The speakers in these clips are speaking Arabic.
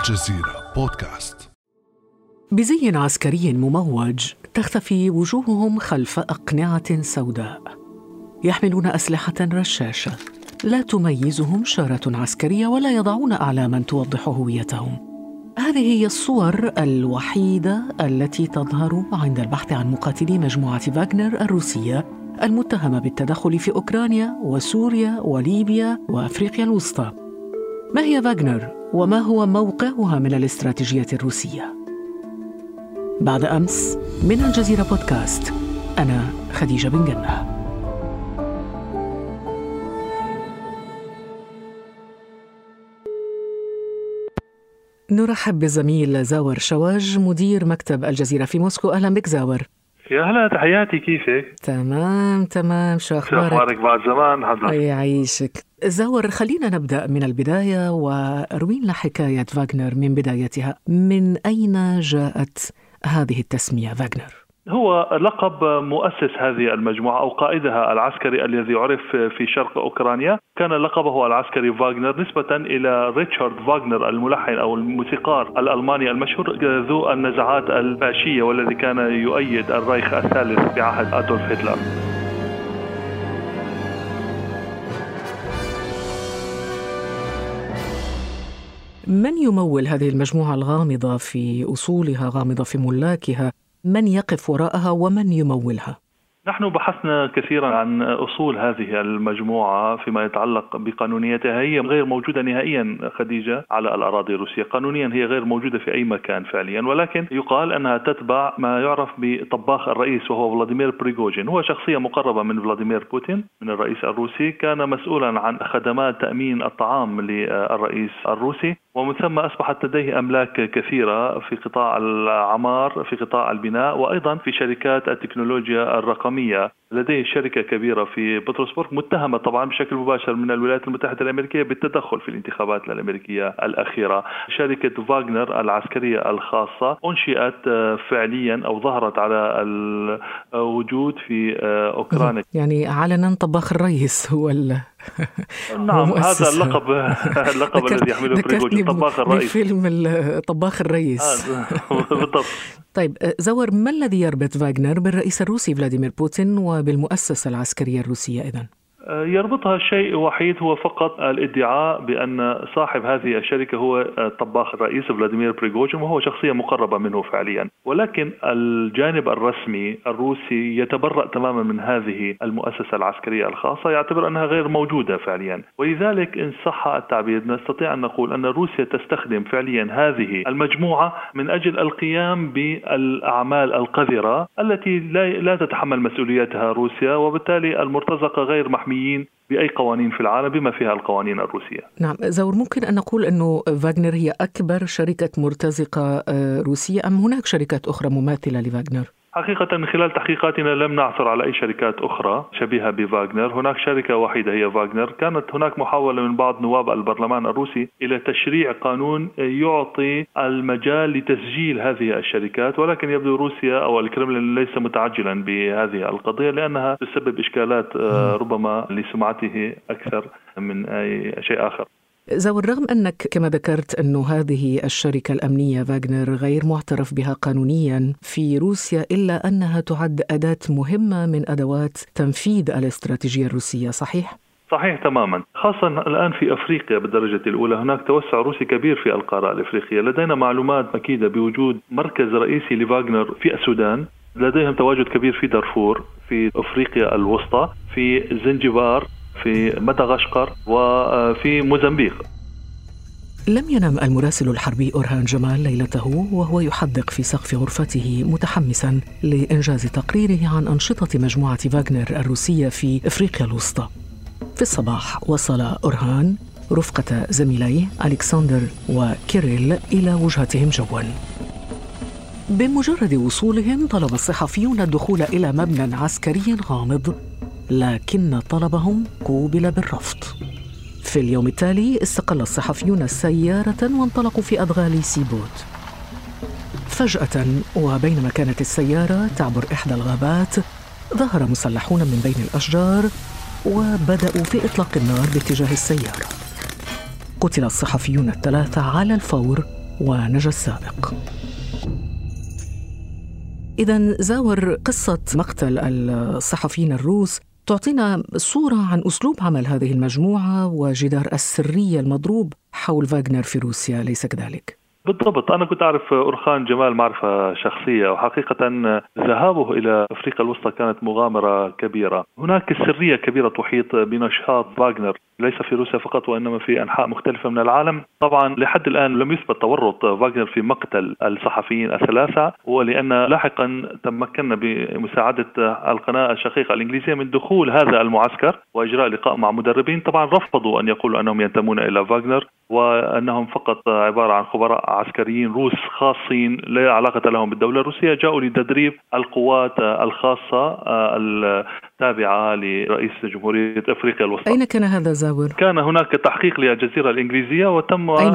الجزيرة بودكاست. بزي عسكري مموج تختفي وجوههم خلف أقنعة سوداء. يحملون أسلحة رشاشة. لا تميزهم شارة عسكرية ولا يضعون أعلاما توضح هويتهم. هذه هي الصور الوحيدة التي تظهر عند البحث عن مقاتلي مجموعة فاغنر الروسية المتهمة بالتدخل في أوكرانيا وسوريا وليبيا وأفريقيا الوسطى. ما هي فاغنر؟ وما هو موقعها من الاستراتيجية الروسية؟ بعد أمس من الجزيرة بودكاست أنا خديجة بن جنة. نرحب بالزميل زاور شواج مدير مكتب الجزيرة في موسكو. أهلا بك زاور. يا هلا تحياتي كيفك؟ تمام تمام شو شو أخبارك؟ أخبارك بعد زمان حضرتك؟ يعيشك زاور خلينا نبدأ من البداية واروي لنا حكاية فاغنر من بدايتها من أين جاءت هذه التسمية فاغنر؟ هو لقب مؤسس هذه المجموعة أو قائدها العسكري الذي عرف في شرق أوكرانيا. كان لقبه العسكري فاغنر نسبة إلى ريتشارد فاغنر الملحن أو الموسيقار الألماني المشهور ذو النزعات الفاشية والذي كان يؤيد الرايخ الثالث بعهد أدولف هتلر. من يمول هذه المجموعة الغامضة في أصولها غامضة في ملاكها؟ من يقف وراءها ومن يمولها؟ نحن بحثنا كثيرا عن أصول هذه المجموعة فيما يتعلق بقانونيتها. هي غير موجودة نهائيا خديجة على الأراضي الروسية، قانونيا هي غير موجودة في أي مكان فعليا. ولكن يقال أنها تتبع ما يعرف بطباخ الرئيس وهو فلاديمير بريغوجين، هو شخصية مقربة من فلاديمير بوتين من الرئيس الروسي، كان مسؤولا عن خدمات تأمين الطعام للرئيس الروسي. ومن ثم أصبحت لديه أملاك كثيرة في قطاع العمار، في قطاع البناء وأيضا في شركات التكنولوجيا الرقمية، Crimea لديه شركة كبيرة في بطرسبورغ متهمة طبعا بشكل مباشر من الولايات المتحدة الأمريكية بالتدخل في الانتخابات الأمريكية الأخيرة. شركة فاغنر العسكرية الخاصة أنشئت فعليا أو ظهرت على الوجود في أوكرانيا. يعني علنا طباخ الرئيس هو ال نعم. هذا اللقب اللقب الذي يحمله بريغوجين طباخ الرئيس. بفيلم ال- طباخ الرئيس آه، بالضبط طيب زور ما الذي يربط فاغنر بالرئيس الروسي فلاديمير بوتين وبالمؤسسة العسكرية الروسية إذن؟ يربطها شيء وحيد هو فقط الادعاء بأن صاحب هذه الشركة هو طباخ الرئيس فلاديمير بريغوجين وهو شخصية مقربة منه فعليا، ولكن الجانب الرسمي الروسي يتبرأ تماما من هذه المؤسسة العسكرية الخاصة، يعتبر أنها غير موجودة فعليا، ولذلك إن صح التعبير نستطيع أن نقول أن روسيا تستخدم فعليا هذه المجموعة من أجل القيام بالأعمال القذرة التي لا تتحمل مسؤوليتها روسيا وبالتالي المرتزقة غير محميين بأي قوانين في العالم بما فيها القوانين الروسية. نعم زور ممكن أن نقول أنه فاغنر هي أكبر شركة مرتزقة آه، روسية أم هناك شركات أخرى مماثلة لفاغنر؟ حقيقة من خلال تحقيقاتنا لم نعثر على أي شركات أخرى شبيهة بفاغنر. هناك شركة وحيدة هي فاغنر. كانت هناك محاولة من بعض نواب البرلمان الروسي إلى تشريع قانون يعطي المجال لتسجيل هذه الشركات ولكن يبدو روسيا أو الكرملين ليس متعجلا بهذه القضية لأنها تسبب إشكالات آه، ربما لسمعته أكثر من أي شيء آخر. زور رغم أنك كما ذكرت أن هذه الشركة الأمنية فاغنر غير معترف بها قانونيا في روسيا إلا أنها تعد أداة مهمة من أدوات تنفيذ الاستراتيجية الروسية صحيح؟ صحيح تماما. خاصة الآن في أفريقيا بالدرجة الأولى هناك توسع روسي كبير في القارة الإفريقية. لدينا معلومات أكيدة بوجود مركز رئيسي لفاغنر في السودان. لديهم تواجد كبير في دارفور في أفريقيا الوسطى في زنجبار في مدغشقر وفي موزمبيق. لم ينم المراسل الحربي أورهان جمال ليلته وهو يحدق في سقف غرفته متحمسا لإنجاز تقريره عن أنشطة مجموعة فاغنر الروسية في إفريقيا الوسطى. في الصباح وصل أورهان رفقة زميليه ألكسندر وكيريل إلى وجهتهم جوا. بمجرد وصولهم طلب الصحفيون الدخول إلى مبنى عسكري غامض لكن طلبهم قوبل بالرفض. في اليوم التالي استقل الصحفيون السيارة وانطلقوا في أدغال سيبوت. فجأة وبينما كانت السيارة تعبر إحدى الغابات ظهر مسلحون من بين الأشجار وبدأوا في إطلاق النار باتجاه السيارة. قتل الصحفيون الثلاثة على الفور ونجا السابق. إذا زاور قصة مقتل الصحفيين الروس تعطينا صورة عن أسلوب عمل هذه المجموعة وجدار السرية المضروب حول فاغنر في روسيا ليس كذلك؟ بالضبط. أنا كنت أعرف أورخان جمال معرفة شخصية وحقيقة ذهابه إلى أفريقيا الوسطى كانت مغامرة كبيرة. هناك سرية كبيرة تحيط بنشاط فاغنر ليس في روسيا فقط وإنما في أنحاء مختلفة من العالم، طبعا لحد الآن لم يثبت تورط فاغنر في مقتل الصحفيين الثلاثة ولأن لاحقا تمكنا بمساعدة القناة الشقيقة الإنجليزية من دخول هذا المعسكر وإجراء لقاء مع مدربين، طبعا رفضوا أن يقولوا أنهم ينتمون إلى فاغنر وأنهم فقط عبارة عن خبراء عسكريين روس خاصين لا علاقة لهم بالدولة الروسية جاءوا لتدريب القوات الخاصة التابعة لرئيس جمهورية أفريقيا الوسطى. أين كان هذا زاور؟ كان هناك تحقيق للجزيرة الإنجليزية وتم أين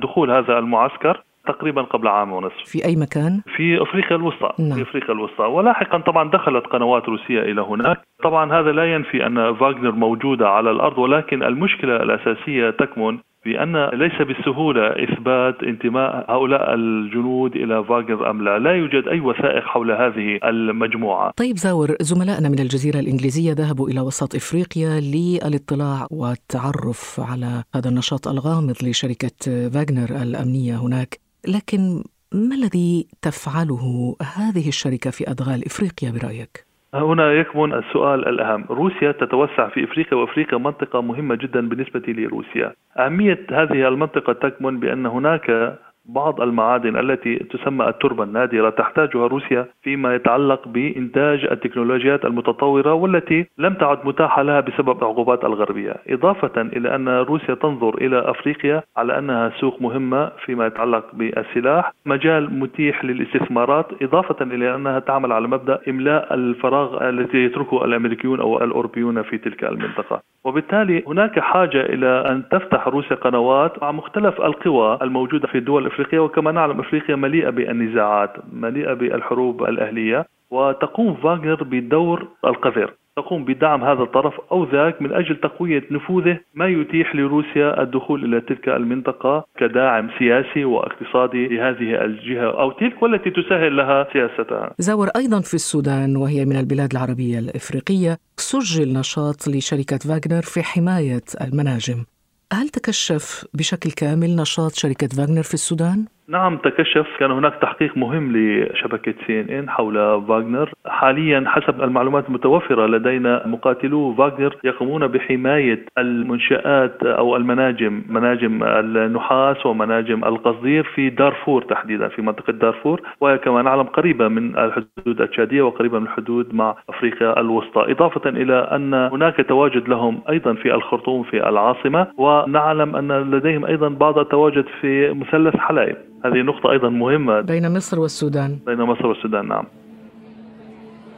دخول هذا المعسكر تقريبا قبل عام ونصف في أي مكان؟ في أفريقيا الوسطى نعم. في أفريقيا الوسطى ولاحقا طبعا دخلت قنوات روسية إلى هناك طبعا هذا لا ينفي أن فاغنر موجودة على الأرض ولكن المشكلة الأساسية تكمن بأن ليس بالسهولة إثبات انتماء هؤلاء الجنود إلى فاغنر أم لا. لا يوجد أي وثائق حول هذه المجموعة. طيب زاور زملائنا من الجزيرة الإنجليزية ذهبوا إلى وسط إفريقيا للاطلاع والتعرف على هذا النشاط الغامض لشركة فاغنر الأمنية هناك. لكن ما الذي تفعله هذه الشركة في أدغال إفريقيا برأيك؟ هنا يكمن السؤال الأهم. روسيا تتوسع في إفريقيا وأفريقيا منطقة مهمة جدا بالنسبة لروسيا. أهمية هذه المنطقة تكمن بأن هناك بعض المعادن التي تسمى التربة النادرة تحتاجها روسيا فيما يتعلق بإنتاج التكنولوجيات المتطورة والتي لم تعد متاحة لها بسبب العقوبات الغربية. إضافة إلى أن روسيا تنظر إلى أفريقيا على أنها سوق مهمة فيما يتعلق بالسلاح مجال متيح للاستثمارات إضافة إلى أنها تعمل على مبدأ إملاء الفراغ الذي يتركه الأمريكيون أو الأوروبيون في تلك المنطقة. وبالتالي هناك حاجة إلى أن تفتح روسيا قنوات مع مختلف القوى الموجودة في الدول أفريقيا وكما نعلم أفريقيا مليئة بالنزاعات مليئة بالحروب الأهلية وتقوم فاغنر بدور القذر تقوم بدعم هذا الطرف أو ذاك من أجل تقوية نفوذه ما يتيح لروسيا الدخول إلى تلك المنطقة كداعم سياسي واقتصادي لهذه الجهة أو تلك والتي تسهل لها سياستها. زاور أيضا في السودان وهي من البلاد العربية الإفريقية سجل نشاط لشركة فاغنر في حماية المناجم. هل تكشف بشكل كامل نشاط شركة فاغنر في السودان؟ نعم تكشف كان هناك تحقيق مهم لشبكة سي إن إن حول فاغنر حاليا حسب المعلومات المتوفرة لدينا مقاتلو فاغنر يقومون بحماية المنشآت أو المناجم مناجم النحاس ومناجم القصدير في دارفور تحديدا في منطقة دارفور. وهي كما نعلم قريبة من الحدود التشادية وقريبة من الحدود مع أفريقيا الوسطى. إضافة إلى أن هناك تواجد لهم أيضا في الخرطوم في العاصمة. ونعلم أن لديهم أيضا بعض التواجد في مثلث حلايب. هذه نقطة أيضا مهمة. بين مصر والسودان. بين مصر والسودان نعم.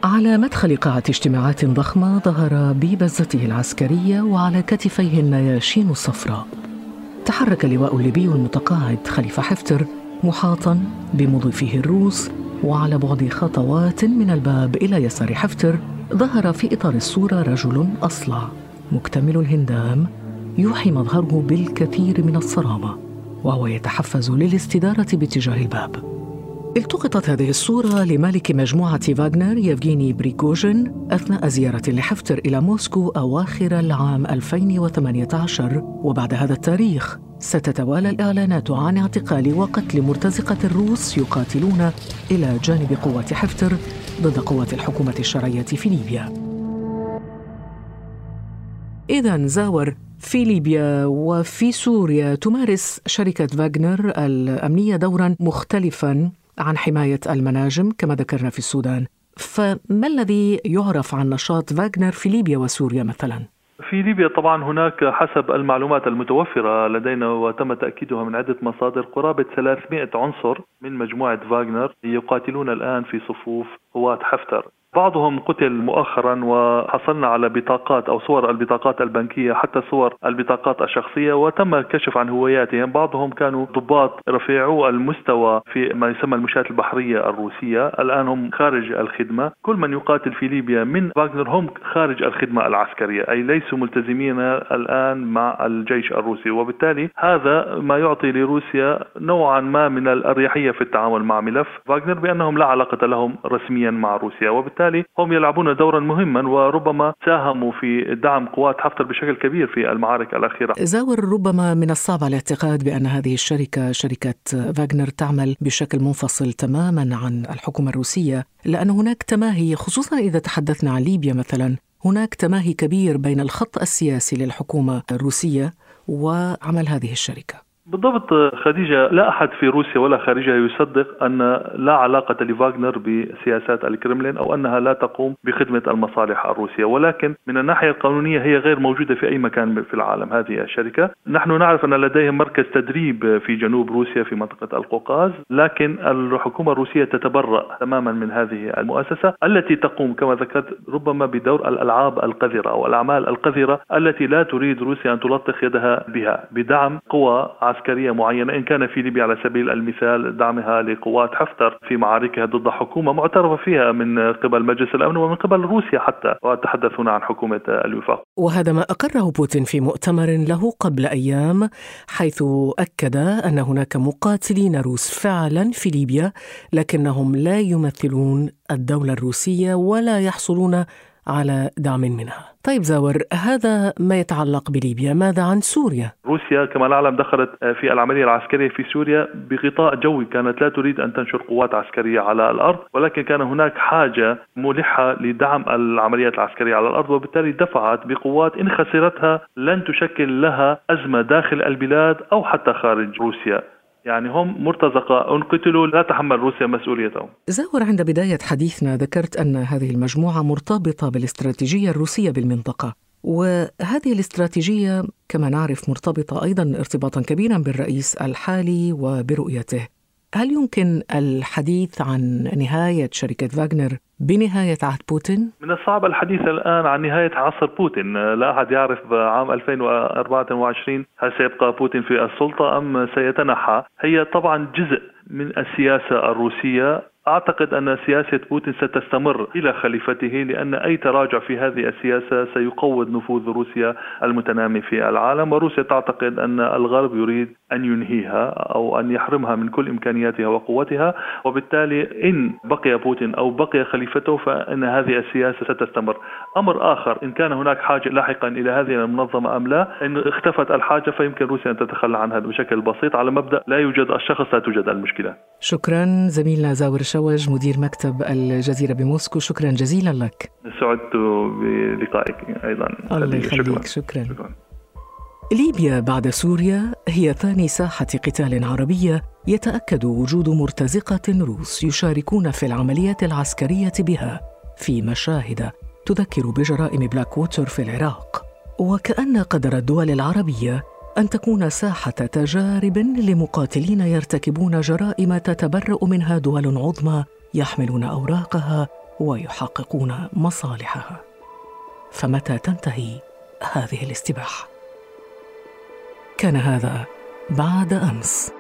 على مدخل قاعة اجتماعات ضخمة ظهر ببزته العسكرية وعلى كتفيه النياشين الصفراء. تحرك اللواء الليبي المتقاعد خليفة حفتر محاطا بمضيفيه الروس وعلى بعد خطوات من الباب إلى يسار حفتر ظهر في إطار الصورة رجل أصلع مكتمل الهندام يوحي مظهره بالكثير من الصرامة وهو يتحفز للاستدارة باتجاه الباب. التقطت هذه الصورة لمالك مجموعة فاغنر يفغيني بريكوجين أثناء زيارة لحفتر إلى موسكو أواخر العام 2018 وبعد هذا التاريخ ستتوالى الإعلانات عن اعتقال وقتل مرتزقة الروس يقاتلون إلى جانب قوات حفتر ضد قوات الحكومة الشرعية في ليبيا. إذا زاور في ليبيا وفي سوريا تمارس شركة فاغنر الأمنية دورا مختلفا. عن حماية المناجم كما ذكرنا في السودان فما الذي يعرف عن نشاط فاغنر في ليبيا وسوريا مثلا؟ في ليبيا طبعا هناك حسب المعلومات المتوفرة لدينا وتم تأكيدها من عدة مصادر قرابة 300 عنصر من مجموعة فاغنر يقاتلون الآن في صفوف قوات حفتر بعضهم قتل مؤخرا وحصلنا على بطاقات أو صور البطاقات البنكية حتى صور البطاقات الشخصية وتم الكشف عن هوياتهم. بعضهم كانوا ضباط رفيعو المستوى في ما يسمى المشاة البحرية الروسية. الآن هم خارج الخدمة. كل من يقاتل في ليبيا من واغنر هم خارج الخدمة العسكرية أي ليسوا ملتزمين الآن مع الجيش الروسي. وبالتالي هذا ما يعطي لروسيا نوعا ما من الأريحية في التعامل مع ملف واغنر بأنهم لا علاقة لهم رسميا مع روسيا. وبالتالي هم يلعبون دورا مهما وربما ساهموا في دعم قوات حفتر بشكل كبير في المعارك الأخيرة. زاور ربما من الصعب الاعتقاد بأن هذه الشركة شركة فاغنر تعمل بشكل منفصل تماما عن الحكومة الروسية لأن هناك تماهي خصوصا إذا تحدثنا عن ليبيا مثلا هناك تماهي كبير بين الخط السياسي للحكومة الروسية وعمل هذه الشركة. بالضبط خديجة لا أحد في روسيا ولا خارجها يصدق أن لا علاقة لفاغنر بسياسات الكرملين أو أنها لا تقوم بخدمة المصالح الروسية. ولكن من الناحية القانونية هي غير موجودة في أي مكان في العالم هذه الشركة. نحن نعرف أن لديهم مركز تدريب في جنوب روسيا في منطقة القوقاز لكن الحكومة الروسية تتبرأ تماما من هذه المؤسسة التي تقوم كما ذكرت ربما بدور الألعاب القذرة أو الأعمال القذرة التي لا تريد روسيا أن تلطخ يدها بها بدعم قوى عسكرية معينة إن كان في ليبيا على سبيل المثال دعمها لقوات حفتر في معاركها ضد حكومة معترف فيها من قبل مجلس الأمن ومن قبل روسيا حتى وأتحدث هنا عن حكومة الوفاق. وهذا ما أقره بوتين في مؤتمر له قبل أيام حيث أكد أن هناك مقاتلين روس فعلا في ليبيا لكنهم لا يمثلون الدولة الروسية ولا يحصلون على دعم منها طيب زاور هذا ما يتعلق بليبيا ماذا عن سوريا؟ روسيا كما نعلم دخلت في العملية العسكرية في سوريا بغطاء جوي كانت لا تريد أن تنشر قوات عسكرية على الأرض ولكن كان هناك حاجة ملحة لدعم العمليات العسكرية على الأرض وبالتالي دفعت بقوات إن خسرتها لن تشكل لها أزمة داخل البلاد أو حتى خارج روسيا يعني هم مرتزقة إن قتلوا لا تحمل روسيا مسؤوليتهم. زاور عند بداية حديثنا ذكرت أن هذه المجموعة مرتبطة بالاستراتيجية الروسية بالمنطقة. وهذه الاستراتيجية كما نعرف مرتبطة أيضا ارتباطا كبيرا بالرئيس الحالي وبرؤيته. هل يمكن الحديث عن نهاية شركة فاغنر بنهاية عهد بوتين؟ من الصعب الحديث الآن عن نهاية عصر بوتين لا أحد يعرف عام 2024 هل سيبقى بوتين في السلطة أم سيتنحى هي طبعا جزء من السياسة الروسية أعتقد أن سياسة بوتين ستستمر إلى خليفته لأن أي تراجع في هذه السياسة سيقوض نفوذ روسيا المتنامي في العالم وروسيا تعتقد أن الغرب يريد أن ينهيها أو أن يحرمها من كل إمكانياتها وقوتها وبالتالي إن بقي بوتين أو بقي خليفته فإن هذه السياسة ستستمر. أمر آخر إن كان هناك حاجة لاحقا إلى هذه المنظمة أم لا إن اختفت الحاجة فيمكن روسيا أن تتخلى عنها بشكل بسيط على مبدأ لا يوجد الشخص لا توجد المشكلة. شكرا زميلنا زاور شوج مدير مكتب الجزيرة بموسكو. شكرا جزيلا لك. سعدت بلقائك أيضا. الله يخليك. شكرا. شكرا. شكرا. ليبيا بعد سوريا هي ثاني ساحة قتال عربية يتأكد وجود مرتزقة روس يشاركون في العملية العسكرية بها في مشاهد تذكر بجرائم بلاك ووتر في العراق. وكأن قدر الدول العربية أن تكون ساحة تجارب لمقاتلين يرتكبون جرائم تتبرأ منها دول عظمى يحملون أوراقها ويحققون مصالحها. فمتى تنتهي هذه الاستباحة؟ كان هذا بعد أمس.